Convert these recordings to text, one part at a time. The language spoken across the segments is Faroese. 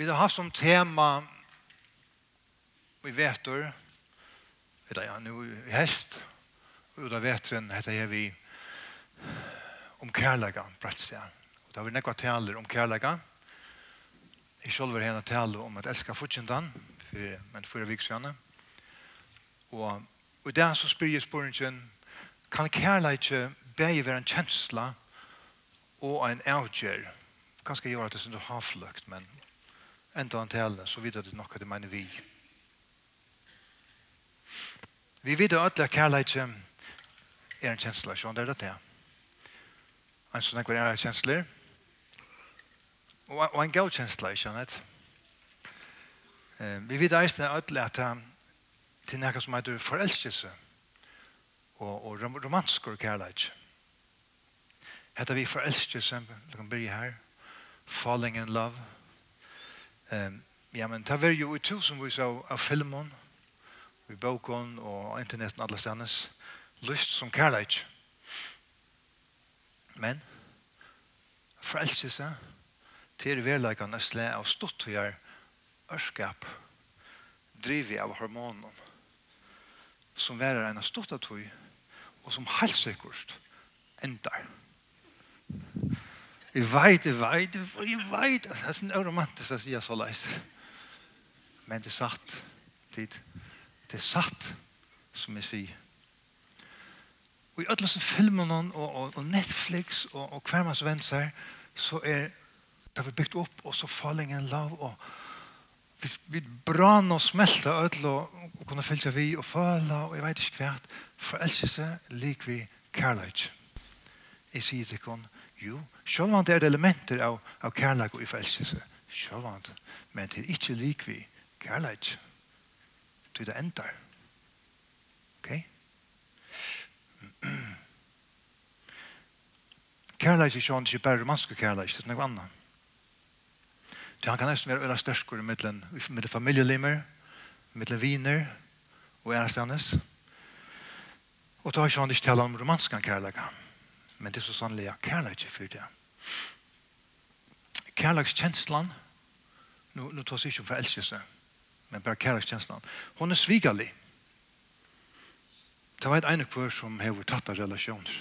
Vi har haft som tema vi vet då vet ja, nu i hest, och då vet vetren heter jag vi om kærlega, bratsja. Og då vill vi nekva taler om kärleka i själva hena henne taler om at elska fortjentan, för men fyra viksjane. Og, og det så spyr jeg spørringen, kan kærleika bæge være en kjensla og en avgjør? Ganske gjør at det er sånn havfløkt, men enda han tale, så vidar du nokka det mener vi. Vi vidar ødla kærleitje er en kjensla, sånn det er det det. En sånn ekvar er en kjensler, og en gav kjensla, ikke annet. Vi vidar eisne ødla at til nekka som heter forelskelse og, og romansk og kærleik. Hetta vi forelskelse, vi kan byrja her, falling in love, Um, ja, men det var jo i tusenvis av, av filmen, i boken og internetten alle stedene, lyst som kærleik. Men, frelselse, til verleikene slet av stått og gjør ørskap, drivet av hormonene, som værer en stått av tog, og som helsekost endar. Jeg vet, jeg vet, jeg vet. Det er sånn romantisk å si så leis. Men det er satt. Det, det er satt, som jeg sier. Og i alle som filmer og, og, og Netflix, og, og hver manns venner, så er det vi bygd opp, og så falling in love, og vi, vi brann og smelter ødel, og, og kunne fylja vi, og føle, og jeg vet ikke hvert, forelskelse lik vi kærleik. Jeg sier til henne, Jo, selv om det er elementer av, av kærlighet og i frelselse. Selv om det, men det er ikke lik vi kærlighet. Til det ender. Ok? Kærlighet er sånn, ikke bare romanske kærlighet, det er noe annet. Det han kan nesten være øyne størskere mittlen, mittlen familielimer, mittlen viner og ærestandes. Og da har han ikke tale om romanske kærlighet men det er så sannelig ja, kærlighet er for det. Kærlighetskjenslan, nu, nu tas ikke om forelskelse, men bare kærlighetskjenslan, hun er svigerlig. Det var et ene kvør som har tatt av relasjoner.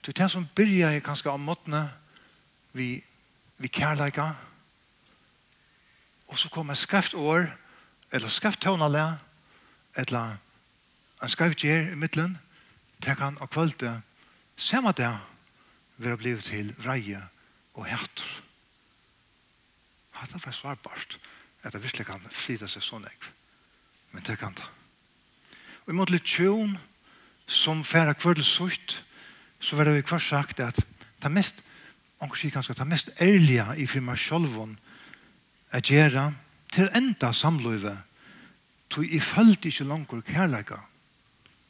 Det er det som byrja i kanskje av måttene vi, vi kærleika, og så kommer et skreft år, eller skreft tånale, eller en skreft gjer i middelen, det kan av kvalitet Samma det vil ha blivit til reie og hætter. det var svarbart at det virkelig kan flyta seg sånn ekv. Men det kan det. Og imot litt tjón som færa kvördel sutt så var det vi kvar sagt at det mest anker sier kanskje det mest ærlige i firma sjolvon er gjerra til enda samløyve tog i følte ikke langer kærleika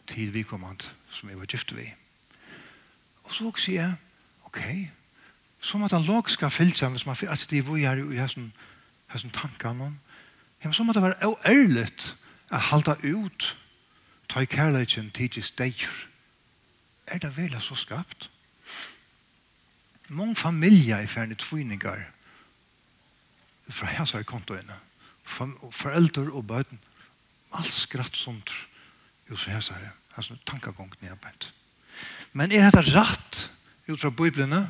til vi kommand som vi var gift vi. Og så sier jeg, ok, så må den log skal fylle seg hvis man fyrer at det er hvor er i hessen tankene. Ja, men så må det være ærlig å halda ut ta i kærleikken tidsis deir. Er det vel så skapt? Mange familier er ferdig tvinninger fra hessar kontoene. Foreldre og bøten. Alt skratt sånt. Jo, så hessar er. Hessar tankagången i. Men er dette rett ut fra Bibelene?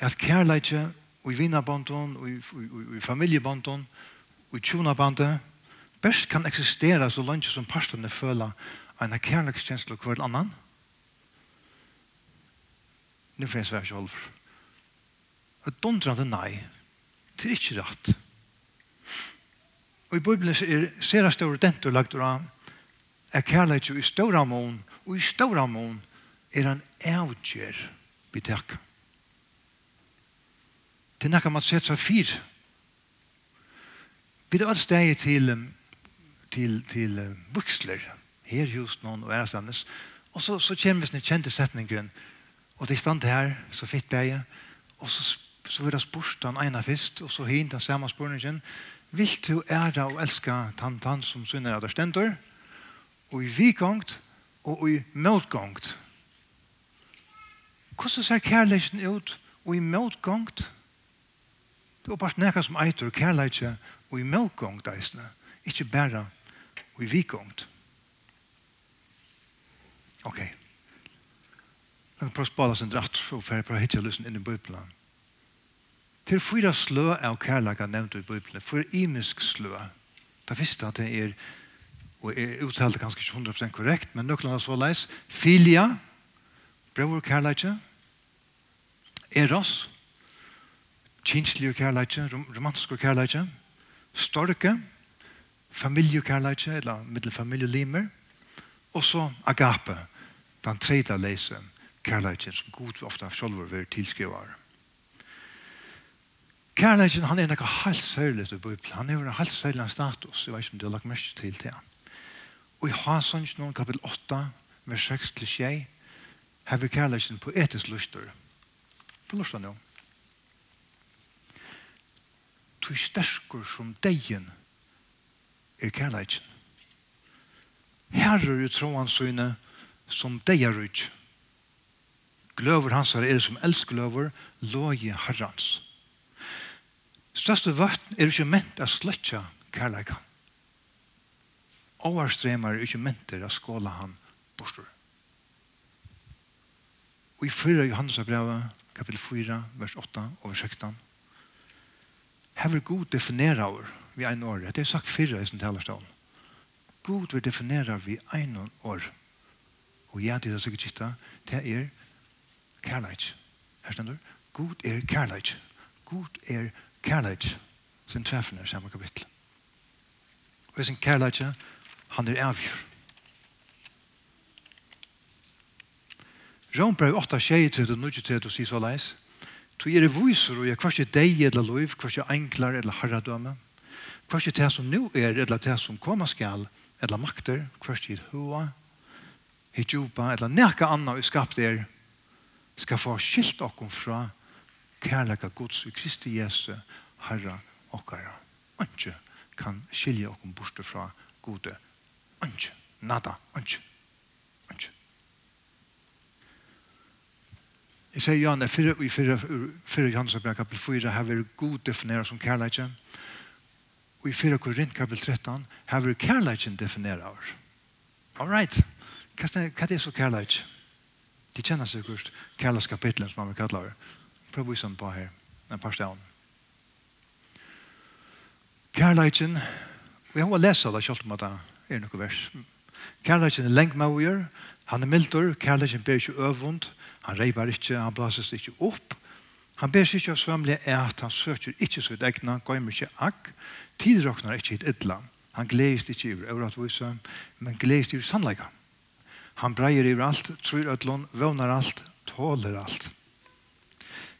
At kærleitje og i vinabånden og i, i, i familiebånden og i tjonabånden best kan eksistere så langt som parstene føler en kærleikstjeneste og hver annan. Nå finnes vi ikke holder. Et dundrande nei. Det er ikke rett. Og i Bibelen er sera store dentur lagt av er kærleikje i stora mån og i stora mån er han avgjør vi takk. Det er noe man sett seg fyr. Vi tar steg til, til, til vuxler, her hos noen og ærstandes, og så, så kommer vi sin kjente setningen, og det er stand her, så fitt beie, og så, så vil jeg spørre den ene først, og så hint den samme spørningen, vil du ære og elske tantan som synner av der stender, og i vikongt, og i motgångt, Hvordan ser kærleikken ut og i motgångt? Det var bare nekka som eitur kærleikje og i motgångt eisne, ikke bare og i vikgångt. Ok. Nå prøv spala sin dratt for å fære på hitja lysen inn i bøyplan. Til fyra slø av kærleika nevnt i bøyplan, for imisk slø. Da visste at det er, og er uttalt ganske ikke 100% korrekt, men nøklanda så leis, filia, Bror kærleitje, eros, kinslige kærleitje, romantiske kærleitje, storke, familiekærleitje, eller middelfamilielimer, og så agape, den tredje leise kærleitje, som god ofte selv vil tilskriver. Kærleitje han er noe helt særlig til Bibelen. Han er en helt særlig status. Jeg vet ikke om det har lagt mest til til han. Og i Hasans, noen kapittel 8, vers 6 til 6, har vi kærleisen på etisk lyster. På lyster nå. Du stersker som degen er kærleikken. Herrer i troen syne som deger ut. Gløver hans er som elskløver, loje herrans. Største vatten er ikke ment å sløtja kærleikken. Åarstremer er ikke ment å skåla han bortstår. Og i 4. Johannes brevet, kapitel 4, vers 8 og vers 16. Her vil Gud definere over vi en år. Det er sagt fyrre i sin talerstål. God vil definere vi en år. Og ja, det er sikkert kitta, det er kærleik. Her stender, God er kærleik. God er kærleik. Sin treffende er samme kapittel. Og sin kærleik, han er avgjør. Rambrev 8, 23, 23, sier så leis. Tu er viser og jeg kvart ikke deg eller lov, kvart ikke enklar eller herradømme, kvart ikke det som nå er eller det som kommer skal, eller makter, kvart ikke hua, hidjupa, eller nekka anna vi skapt er, skal få skilt okkom fra kærlega gods i Kristi Jesu, Herra okkara. Anke kan skilja okkom borte fra gode. Anke, nada, anke, anke. Jeg sier Jan, i fyrre, i fyrre, fyrre Johannes brev kapitel 4 har vi god defineret som kærleikjen. Og i fyrre Korint kapitel 13 har vi kærleikjen defineret. All right. Hva er det så kærleik? De kjenner seg først kærleikskapitlen som man vil kalle det. Prøv å vise på her. En par stedene. Kærleikjen, og jeg har lest det selv om at det er noe vers. Kærleikjen er lengt med å gjøre. Han er mildur. Kærleikjen ber ikke øvund. Han reiver ikke, han blases ikke opp. Han ber seg ikke av svømle at han søker ikke sitt egna, gøymer ikke akk, tidrakner ikke et idla. Han gledes ikke i øvratvise, men gledes i sannleika. Han breier i alt, tror ødlån, vånar alt, tåler alt.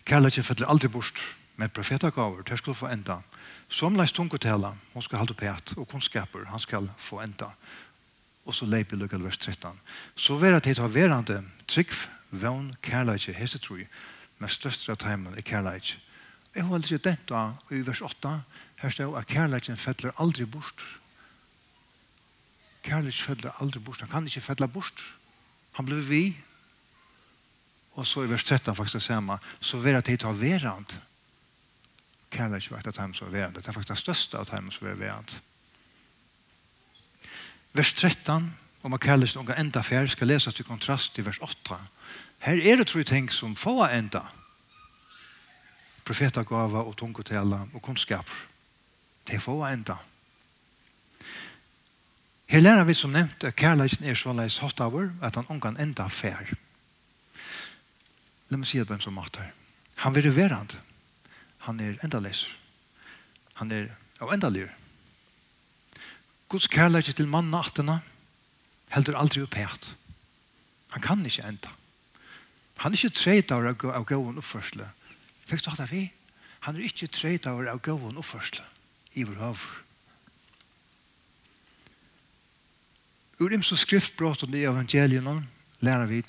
Kærleikje fettler aldri bort, men profetagaver, der skulle få enda. Som leis tungotela, hon skal halda pæt, og kunnskaper, han skal få enda. Og så leip i lukkall vers 13. Så vera tid ha verande trygg vevn, kærleik, hese troi, men største av teimen er kærleik. Jeg har aldri dent da, i vers 8, her står at kærleiken fettler aldri bort. Kærleik fettler aldri bort, han kan ikke fettler bort. Han ble vi, og så i vers 13 faktisk det samme, så vera tid til å være han. Kærleik vakt at han så vera det. Det er faktisk det største av teimen som vera vera Vers 13, om man kallar sig några enda färg ska läsas i kontrast i vers 8. Här är det tror jag ting som få enda. Profetagava och tungotella och kunskap. Det få enda. Her lærer vi som nevnt at kærleisen er så leis hot hour at han omgang enda fær. La meg si det på en som mater. Han vil være han. Han er enda leis. Han er av enda lir. Guds kærleis til mannen nattene, heldur aldri opp hæt. Han kan ikke enda. Han er ikke treit av av gåen oppførsle. Fikk du hatt vi? Han er ikke treit av av gåen oppførsle. I vår hav. Ur imso om det evangelien lærer vi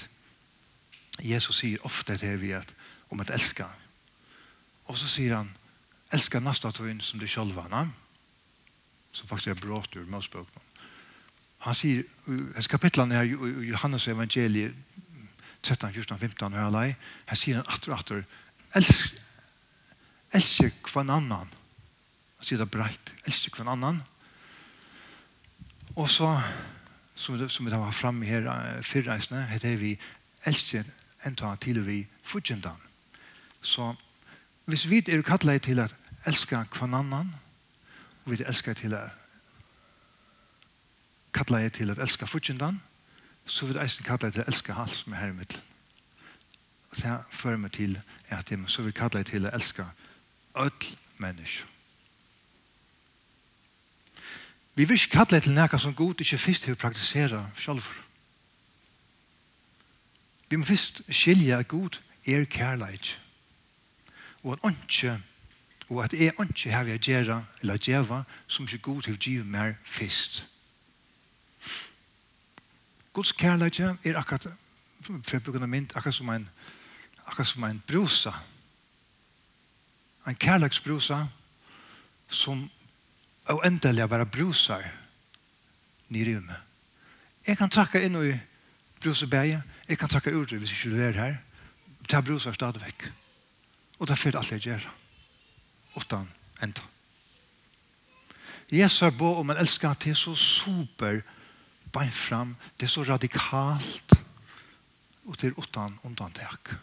Jesus sier ofte til vi at om at elska. Og så sier han elska nasta tøyn som du sjølva. Na? Som faktisk er brått ur Mosbøkene han sier, hans kapitlene her i Johannes evangeliet 13, 14, 15 her alai, her sier han atter og atter, elsk, elsk kvann annan. Han sier det breit, elsk kvann annan. Og så, som, som vi tar fram her fyrreisene, heter vi elsk enn ta til vi fudgendan. Så hvis vi er kallet til at elska kvann annan, og vi elskar til at kallar jeg til at elska futsindan, så vil eisen kalla jeg til at elska alt som er her i middelen. Og det fører meg til at jeg så vil kalla jeg til at elska öll menneske. Vi vil ikke kalla jeg til nekka som god ikke fyrst til å praktisera sjálf. Vi må fyrst skilja at god er kærleik. Og at ikke og at jeg ikke har jeg gjøre eller gjøre som ikke god til har givet meg fyrst. Guds kærleik er akkurat, for jeg bruker noe mynd, akkurat som en, akkurat som en brusa. En kærleiksbrusa som og endelig er bare brusar i rymmet. Jeg kan trakka inn i brusebæget, jeg kan trakka ut hvis jeg ikke er her. Ta brusar stadig vekk. Og det er fyrt alt jeg gjør. Utan enda. Jesus har bo om en elsker til så super brusar bein fram, det er så radikalt, og til er utan undantak.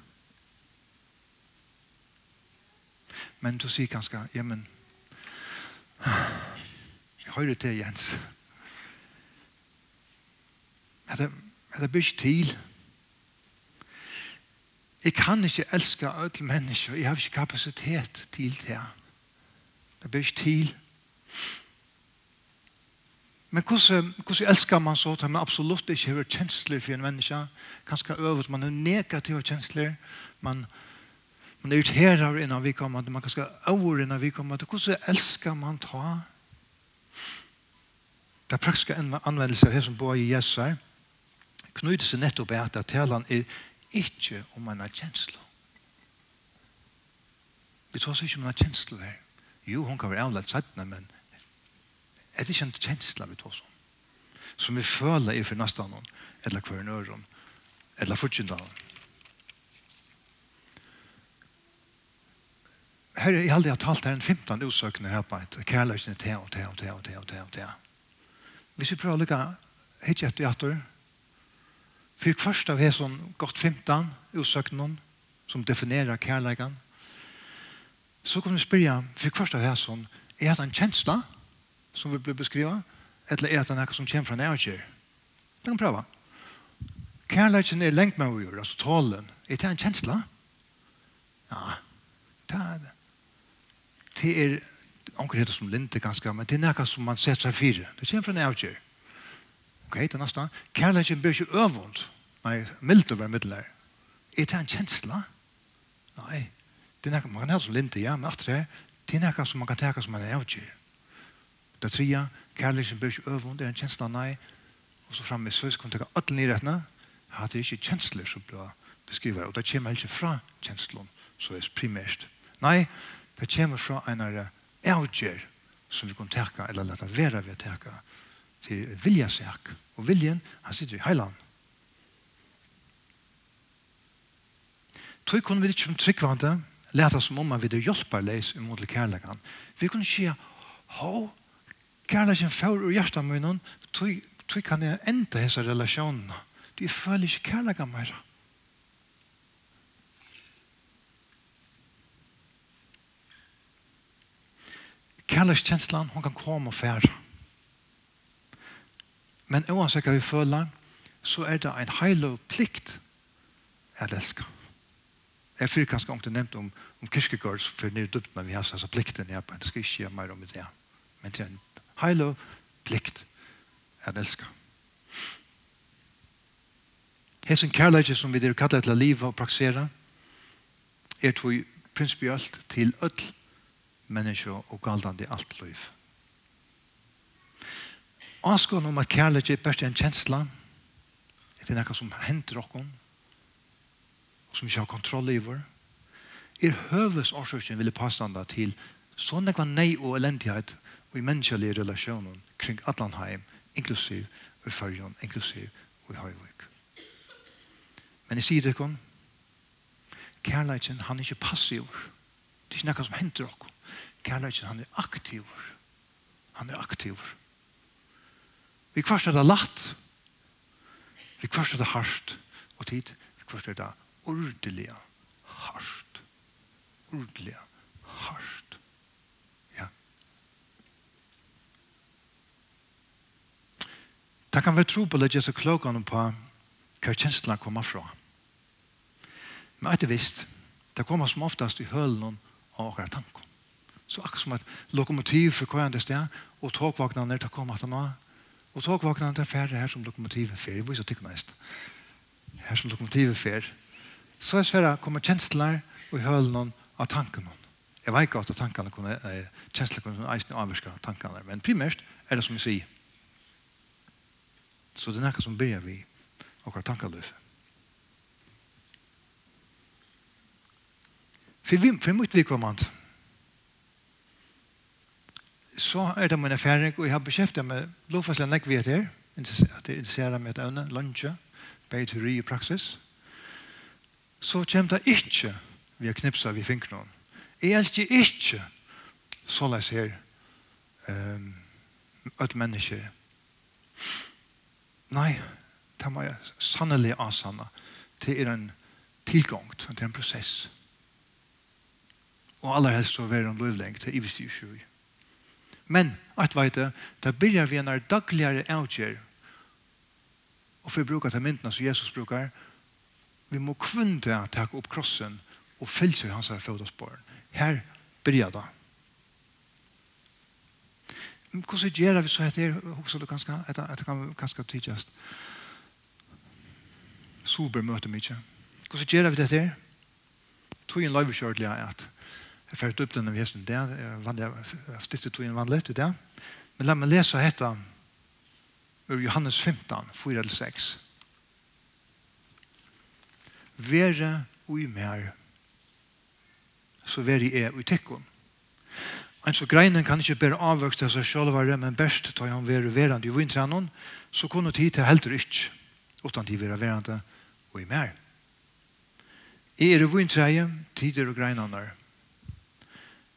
Men du sier ganske, ja, men, jeg hører til, Jens, at det, er det blir til. Jeg kan ikke elske alle mennesker, jeg har ikke kapasitet til det. Det blir ikke til. Men hvordan, hvordan elsker man så at man absolutt ikke har kjensler for en menneske? Kanskje øvet man har negative kjensler. Man, man er irriterer innan vi kommer. Man kanskje øver innan vi kommer. Hvordan elsker man ta? Det er praktiske anvendelse av det som bor i Jesus her. Knyter seg nettopp i at talen er ikke om man har kjensler. Vi tror ikke om man har kjensler her. Jo, hun kan være avlagt sattene, men er det ikke en kjensla vi tar sånn? Som vi føler er for nesten noen, eller hver nøren, eller fortjentalen. Her, er jeg har talt her en 15 utsøkende her på et kærløsene til og til og til og til og til og til. Hvis vi prøver å lykke hitt etter etter, for først av her som gått 15 utsøkende som definerer kärleken. Så kan vi spørre, for først av här som, er det en känsla? som vi blir beskriva, eller er det noe som kommer fra nærkjær. Det kan prøve. Kærleikken er lengt med å gjøre, altså tålen. Er det en kjensla? Ja, det er det. Det er anker heter som linte ganske, men det er noe som man setter seg fire. Det kommer fra nærkjær. Ok, det er nesten. Kærleikken blir ikke øvund. Nei, mildt å over middeler. Er det en kjensla? Nei, det er noe man kan ha som linte, ja, men at det er, det er noe som man kan teka som man er avgjør. Det tredje, kærlighet blir ikke øvund, det er en kjensla nei. Og så framme, så skal man tenke alle nyrettene. rettene, at det ikke kjensler som blir beskrivet. Og det kommer ikke fra kjenslen, så er primært. Nei, det kommer fra en av avgjør som vi kan teka, eller leta vera vi teka, til viljasak. Og viljen, han sitter i heiland. Tøy kunne vi ikke som tryggvande leta som om vi er hjelparleis imot kærlegan. Vi kunne ikke, ho, kærleikken får ur hjertet munnen, tog kan jeg enda hese relasjonene. Du føler ikke kærleikken mer. Kærleikskjenslen, hun kan komme og fære. Men uansett hva vi føler, så er det en heil og plikt jeg elsker. Jeg fyrir kanskje om det nevnt om, om kirkegård, for nere dypt, men vi har sånn plikten jeg på, det skal ikke gjøre mer om det. Men det er en Heile plikt at elska. Hesen kærleikje som vi er kallet til å liva og praksera er tog prinsipielt til öll menneske og galdande alt liv. Askån om at kærleikje er best en kjensla er det nekka som henter okkom og som ikke har kontroll i vår er høves årsøkjen vil påstanda til sånn nekva nei og elendighet og i menneskelige relasjoner kring Atlanheim, inklusiv i Førjon, inklusiv i Høyvøk. Men jeg sier det ikke, kærleikken, han er ikke passiv. Det er ikke noe som henter dere. Kærleikken, han er aktiv. Han er aktiv. Vi kvarst er det latt. Vi kvarst er det harsht. Og tid, vi kvarst er det ordelige harsht. Ordelige harsht. Det kan være tro på det, at Jesus klokene på hva kjenslene kommer fra. Men etter visst, det kommer som oftast i hølen av akkurat tanken. Så akkurat som et lokomotiv for hva enn det sted, og togvagnene til å komme til nå, og togvagnene til færre her som lokomotivet fer, hvor så tykker mest. Her som lokomotivet fer. Så er svære kommer kjenslene og hølen av tankene. Jeg vet ikke at tankene kunne, eh, kjenslene kunne eisne avvirke tankene, men primært er det som jeg sier, Så det er noe som begynner vi og tankaløf. For vi, for mot vikommand, så er det min erfaring, og jeg har beskjeftet med lovfastlig enn jeg vet her, at jeg interesserer meg et øvne lunsje, bare teori og praksis, så kommer det ikke vi har knipset vi finner noen. Jeg elsker ikke så la løs her um, at mennesker Nei, det må jeg sannelig avsanne. til er en tilgang, til er en prosess. Og aller helst så være en løvleng til Ivis 20. Men, at vet du, da begynner vi en er dagligere avgjør og for å bruke til myndene som Jesus bruker, vi må kvinne til å ta opp krossen og fylse hans her fødderspåren. Her begynner det. Hvordan gjør vi så heter det? Hvordan du kanskje, etter, etter kan kanskje tidsjast. Solberg møter mye. Hvordan gjør vi dette? Tog en løyve kjørt jeg at jeg fikk opp denne vjesten der. Jeg stilte tog en vanlig til det. Men la meg lese dette ur Johannes 15, 4-6. Være ui mer, så være er ui tekkon. En så greinen kan ikke bare avvøkste seg sjølvare, men best tar han være verande i vintrennen, så kunne tid til helt rytt, utan tid være verande og i mer. Jeg er i vintreie, tider og greinene.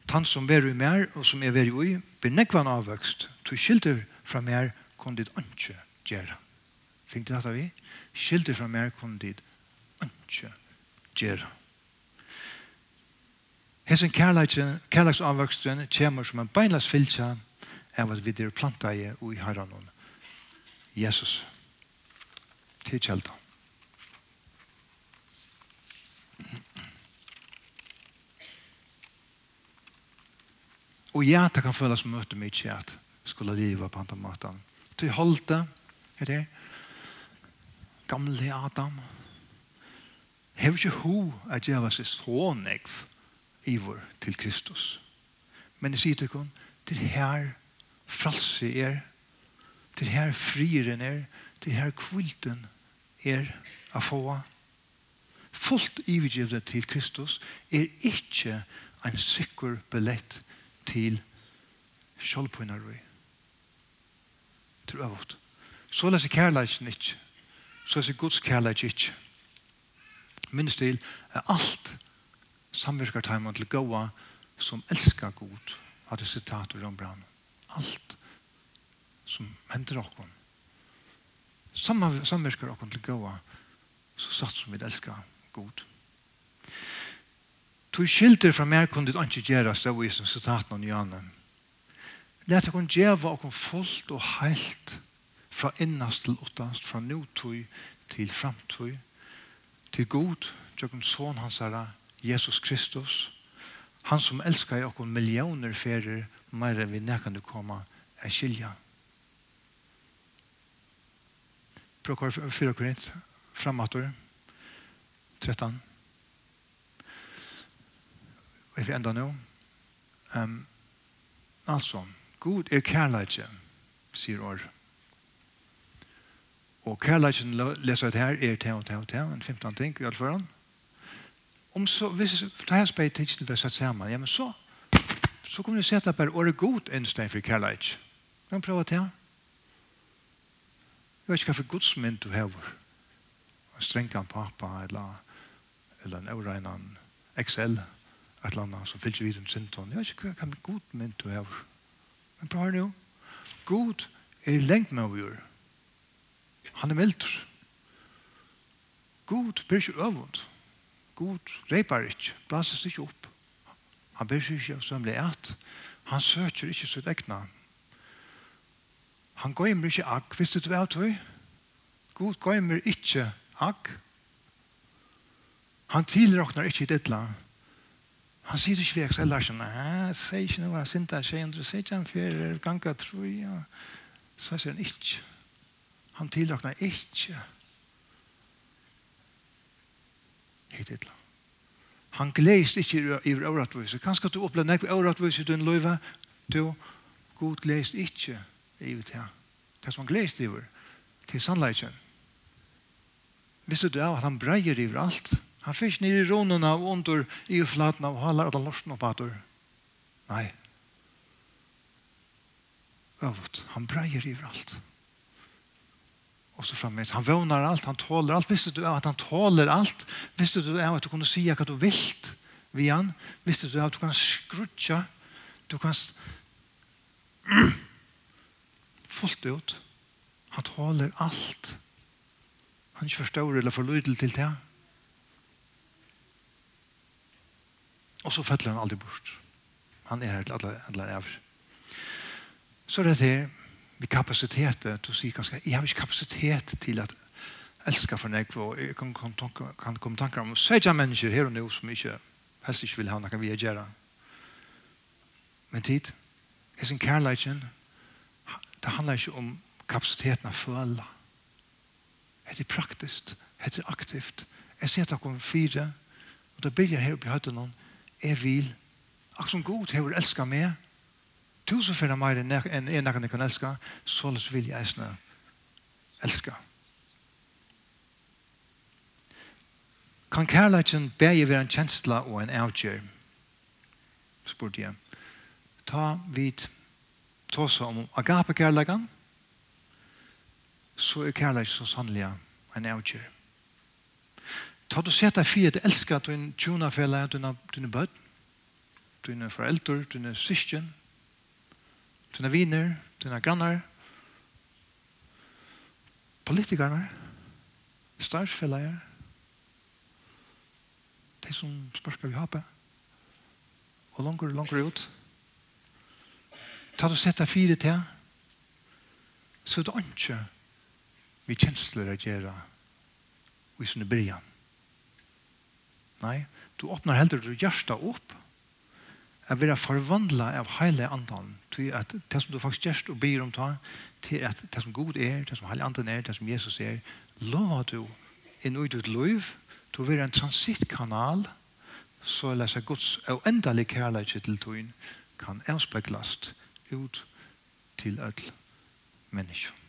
tant som være i mer, og som er være i, blir nekvann avvøkst, to skilter fra mer, kun dit ønske gjøre. Fink det dette vi? Skilter fra mer, kun dit ønske gjøre. Hesen kærleiksavvøksten kommer som en beinlas fylsa av at vi er planta i og i herran Jesus. Til kjelta. Og ja, det kan føles som møte mye at skulle livet på andre måten. Til holde, er det, gamle Adam, hever ikke ho at jeg var så nekv ivor til Kristus. Men jeg sier til henne, til her fralse er, til her frieren er, til her kvilten er å få. Fullt ivergivet til Kristus er ikke en sikker billett til sjølvpøynerøy. Til øvått. Så leser kærleisen ikke. Så leser Guds kærleis ikke. Minnes til at alt samverkar timen til gåa som elskar god hadde sitat ur Rambran alt som hender okon samverkar okon til gåa så satt som vi elskar god Tu skilter fra mer kunde det ikke gjøres av i som sitaten av nyanen. Læt dere djeva og fullt og heilt fra innast til åttast, fra notøy til framtøy, til god, djøkken son hans herre, Jesus Kristus, han som elskar i okkur millioner ferer, meir enn vi nekkan du koma, er skilja. Prokar 4 Korint, framator, 13. Vi får enda nå. Um, altså, God er kærleitje, sier år. Og kærleitjen leser ut her er til og til og til, en 15 ting i alle foran om så, hvis det her spelet tidsen blir satt sammen, ja men så, så kommer du sätta bare året god en sted for kärlek. Kan vi prøve til? Jeg vet ikke hva for godsmynd du har. En stränkan pappa eller, eller en övrejnan XL et eller annet som fyllt vidt en sinton. Jeg vet ikke hva kan god mynd du har. Men prova nå. God er lengt med å gjøre. Han er mildt. God blir ikke övund. God reipar ikke, blases ikke opp. Han ber seg ikke av sømle et. Han søker ikke sitt egna. Han gøymer ikke akk, hvis du vet høy. God gøymer ikke akk. Han tilråkner ikke i dittla. Han sier ikke vek eller sånn, Nei, sier ikke noe, han sinter seg, og sier ikke han fyrir, ganga tru, ja. Så sier han ikke. Han tilråkner ikke. hit et land. Han gleist ikke i åretvøse. Kanskje du opplevde nekve åretvøse i din løyve, du god gleist ikke i ut her. Det som han gleist i til sannleikjen. Visste du av at han breier i alt? Han fyrst nir i ronen av under i flaten av halar at han lorsen opp atur. Nei. Øvut. Han breier i alt. Och så framvis. Han vånar allt, han tåler allt. Visste du att han tåler allt? Visste du att du kunde säga att du vilt vid han? Visste du att du kan skrutja? Du kan fullt ut. Han tåler allt. Han ikke forstår eller får lydel til det. Og så fettler han aldri bort. Han er her til alle, alle er. Så det er det vi kapasitetet, du si ganske, jeg har ikke kapasitet til at elska for nek, og jeg kan, kan, kan komme tanker om sætja mennesker her og nå som ikke, helst ikke vil ha noe vi gjøre. Men tid, hessen kærleikjen, det handler ikke om kapasiteten av føle. Det er praktisk, det er aktivt. Jeg ser takk om fire, og det blir her oppe i høyden, jeg vil, akkurat som god, jeg vil elska meg, tusen fyrir meir enn jeg nekken kan elska, såles vil jeg eisne elska. Kan kærleikken bæge være en kjensla og en avgjør? Spurte jeg. Ta vid tåsa om agape kærleikken, så er kærleik så sannelig en avgjør. Ta du seta fyrir til elska at du er en tjona fela, du en bød, du en foreldre, du en syskjen, dina viner, dina grannar, politikarna, starsfällare, de som sparskar vi hapa, og langer, langer ut. Ta du setta fire til, så det ikke vi kjensler å gjøre i sånne byrjan. Nei, du åpner heller du hjärsta opp, at være forvandlet av hele andan til at det som du faktisk gjør og byr om ta til at det som god er, det som hele andan er, det som Jesus er lover du inn ut ut liv du vil en transittkanal så leser Guds uendelig kærlighet til tøyen kan avspeklast ut til alle mennesker.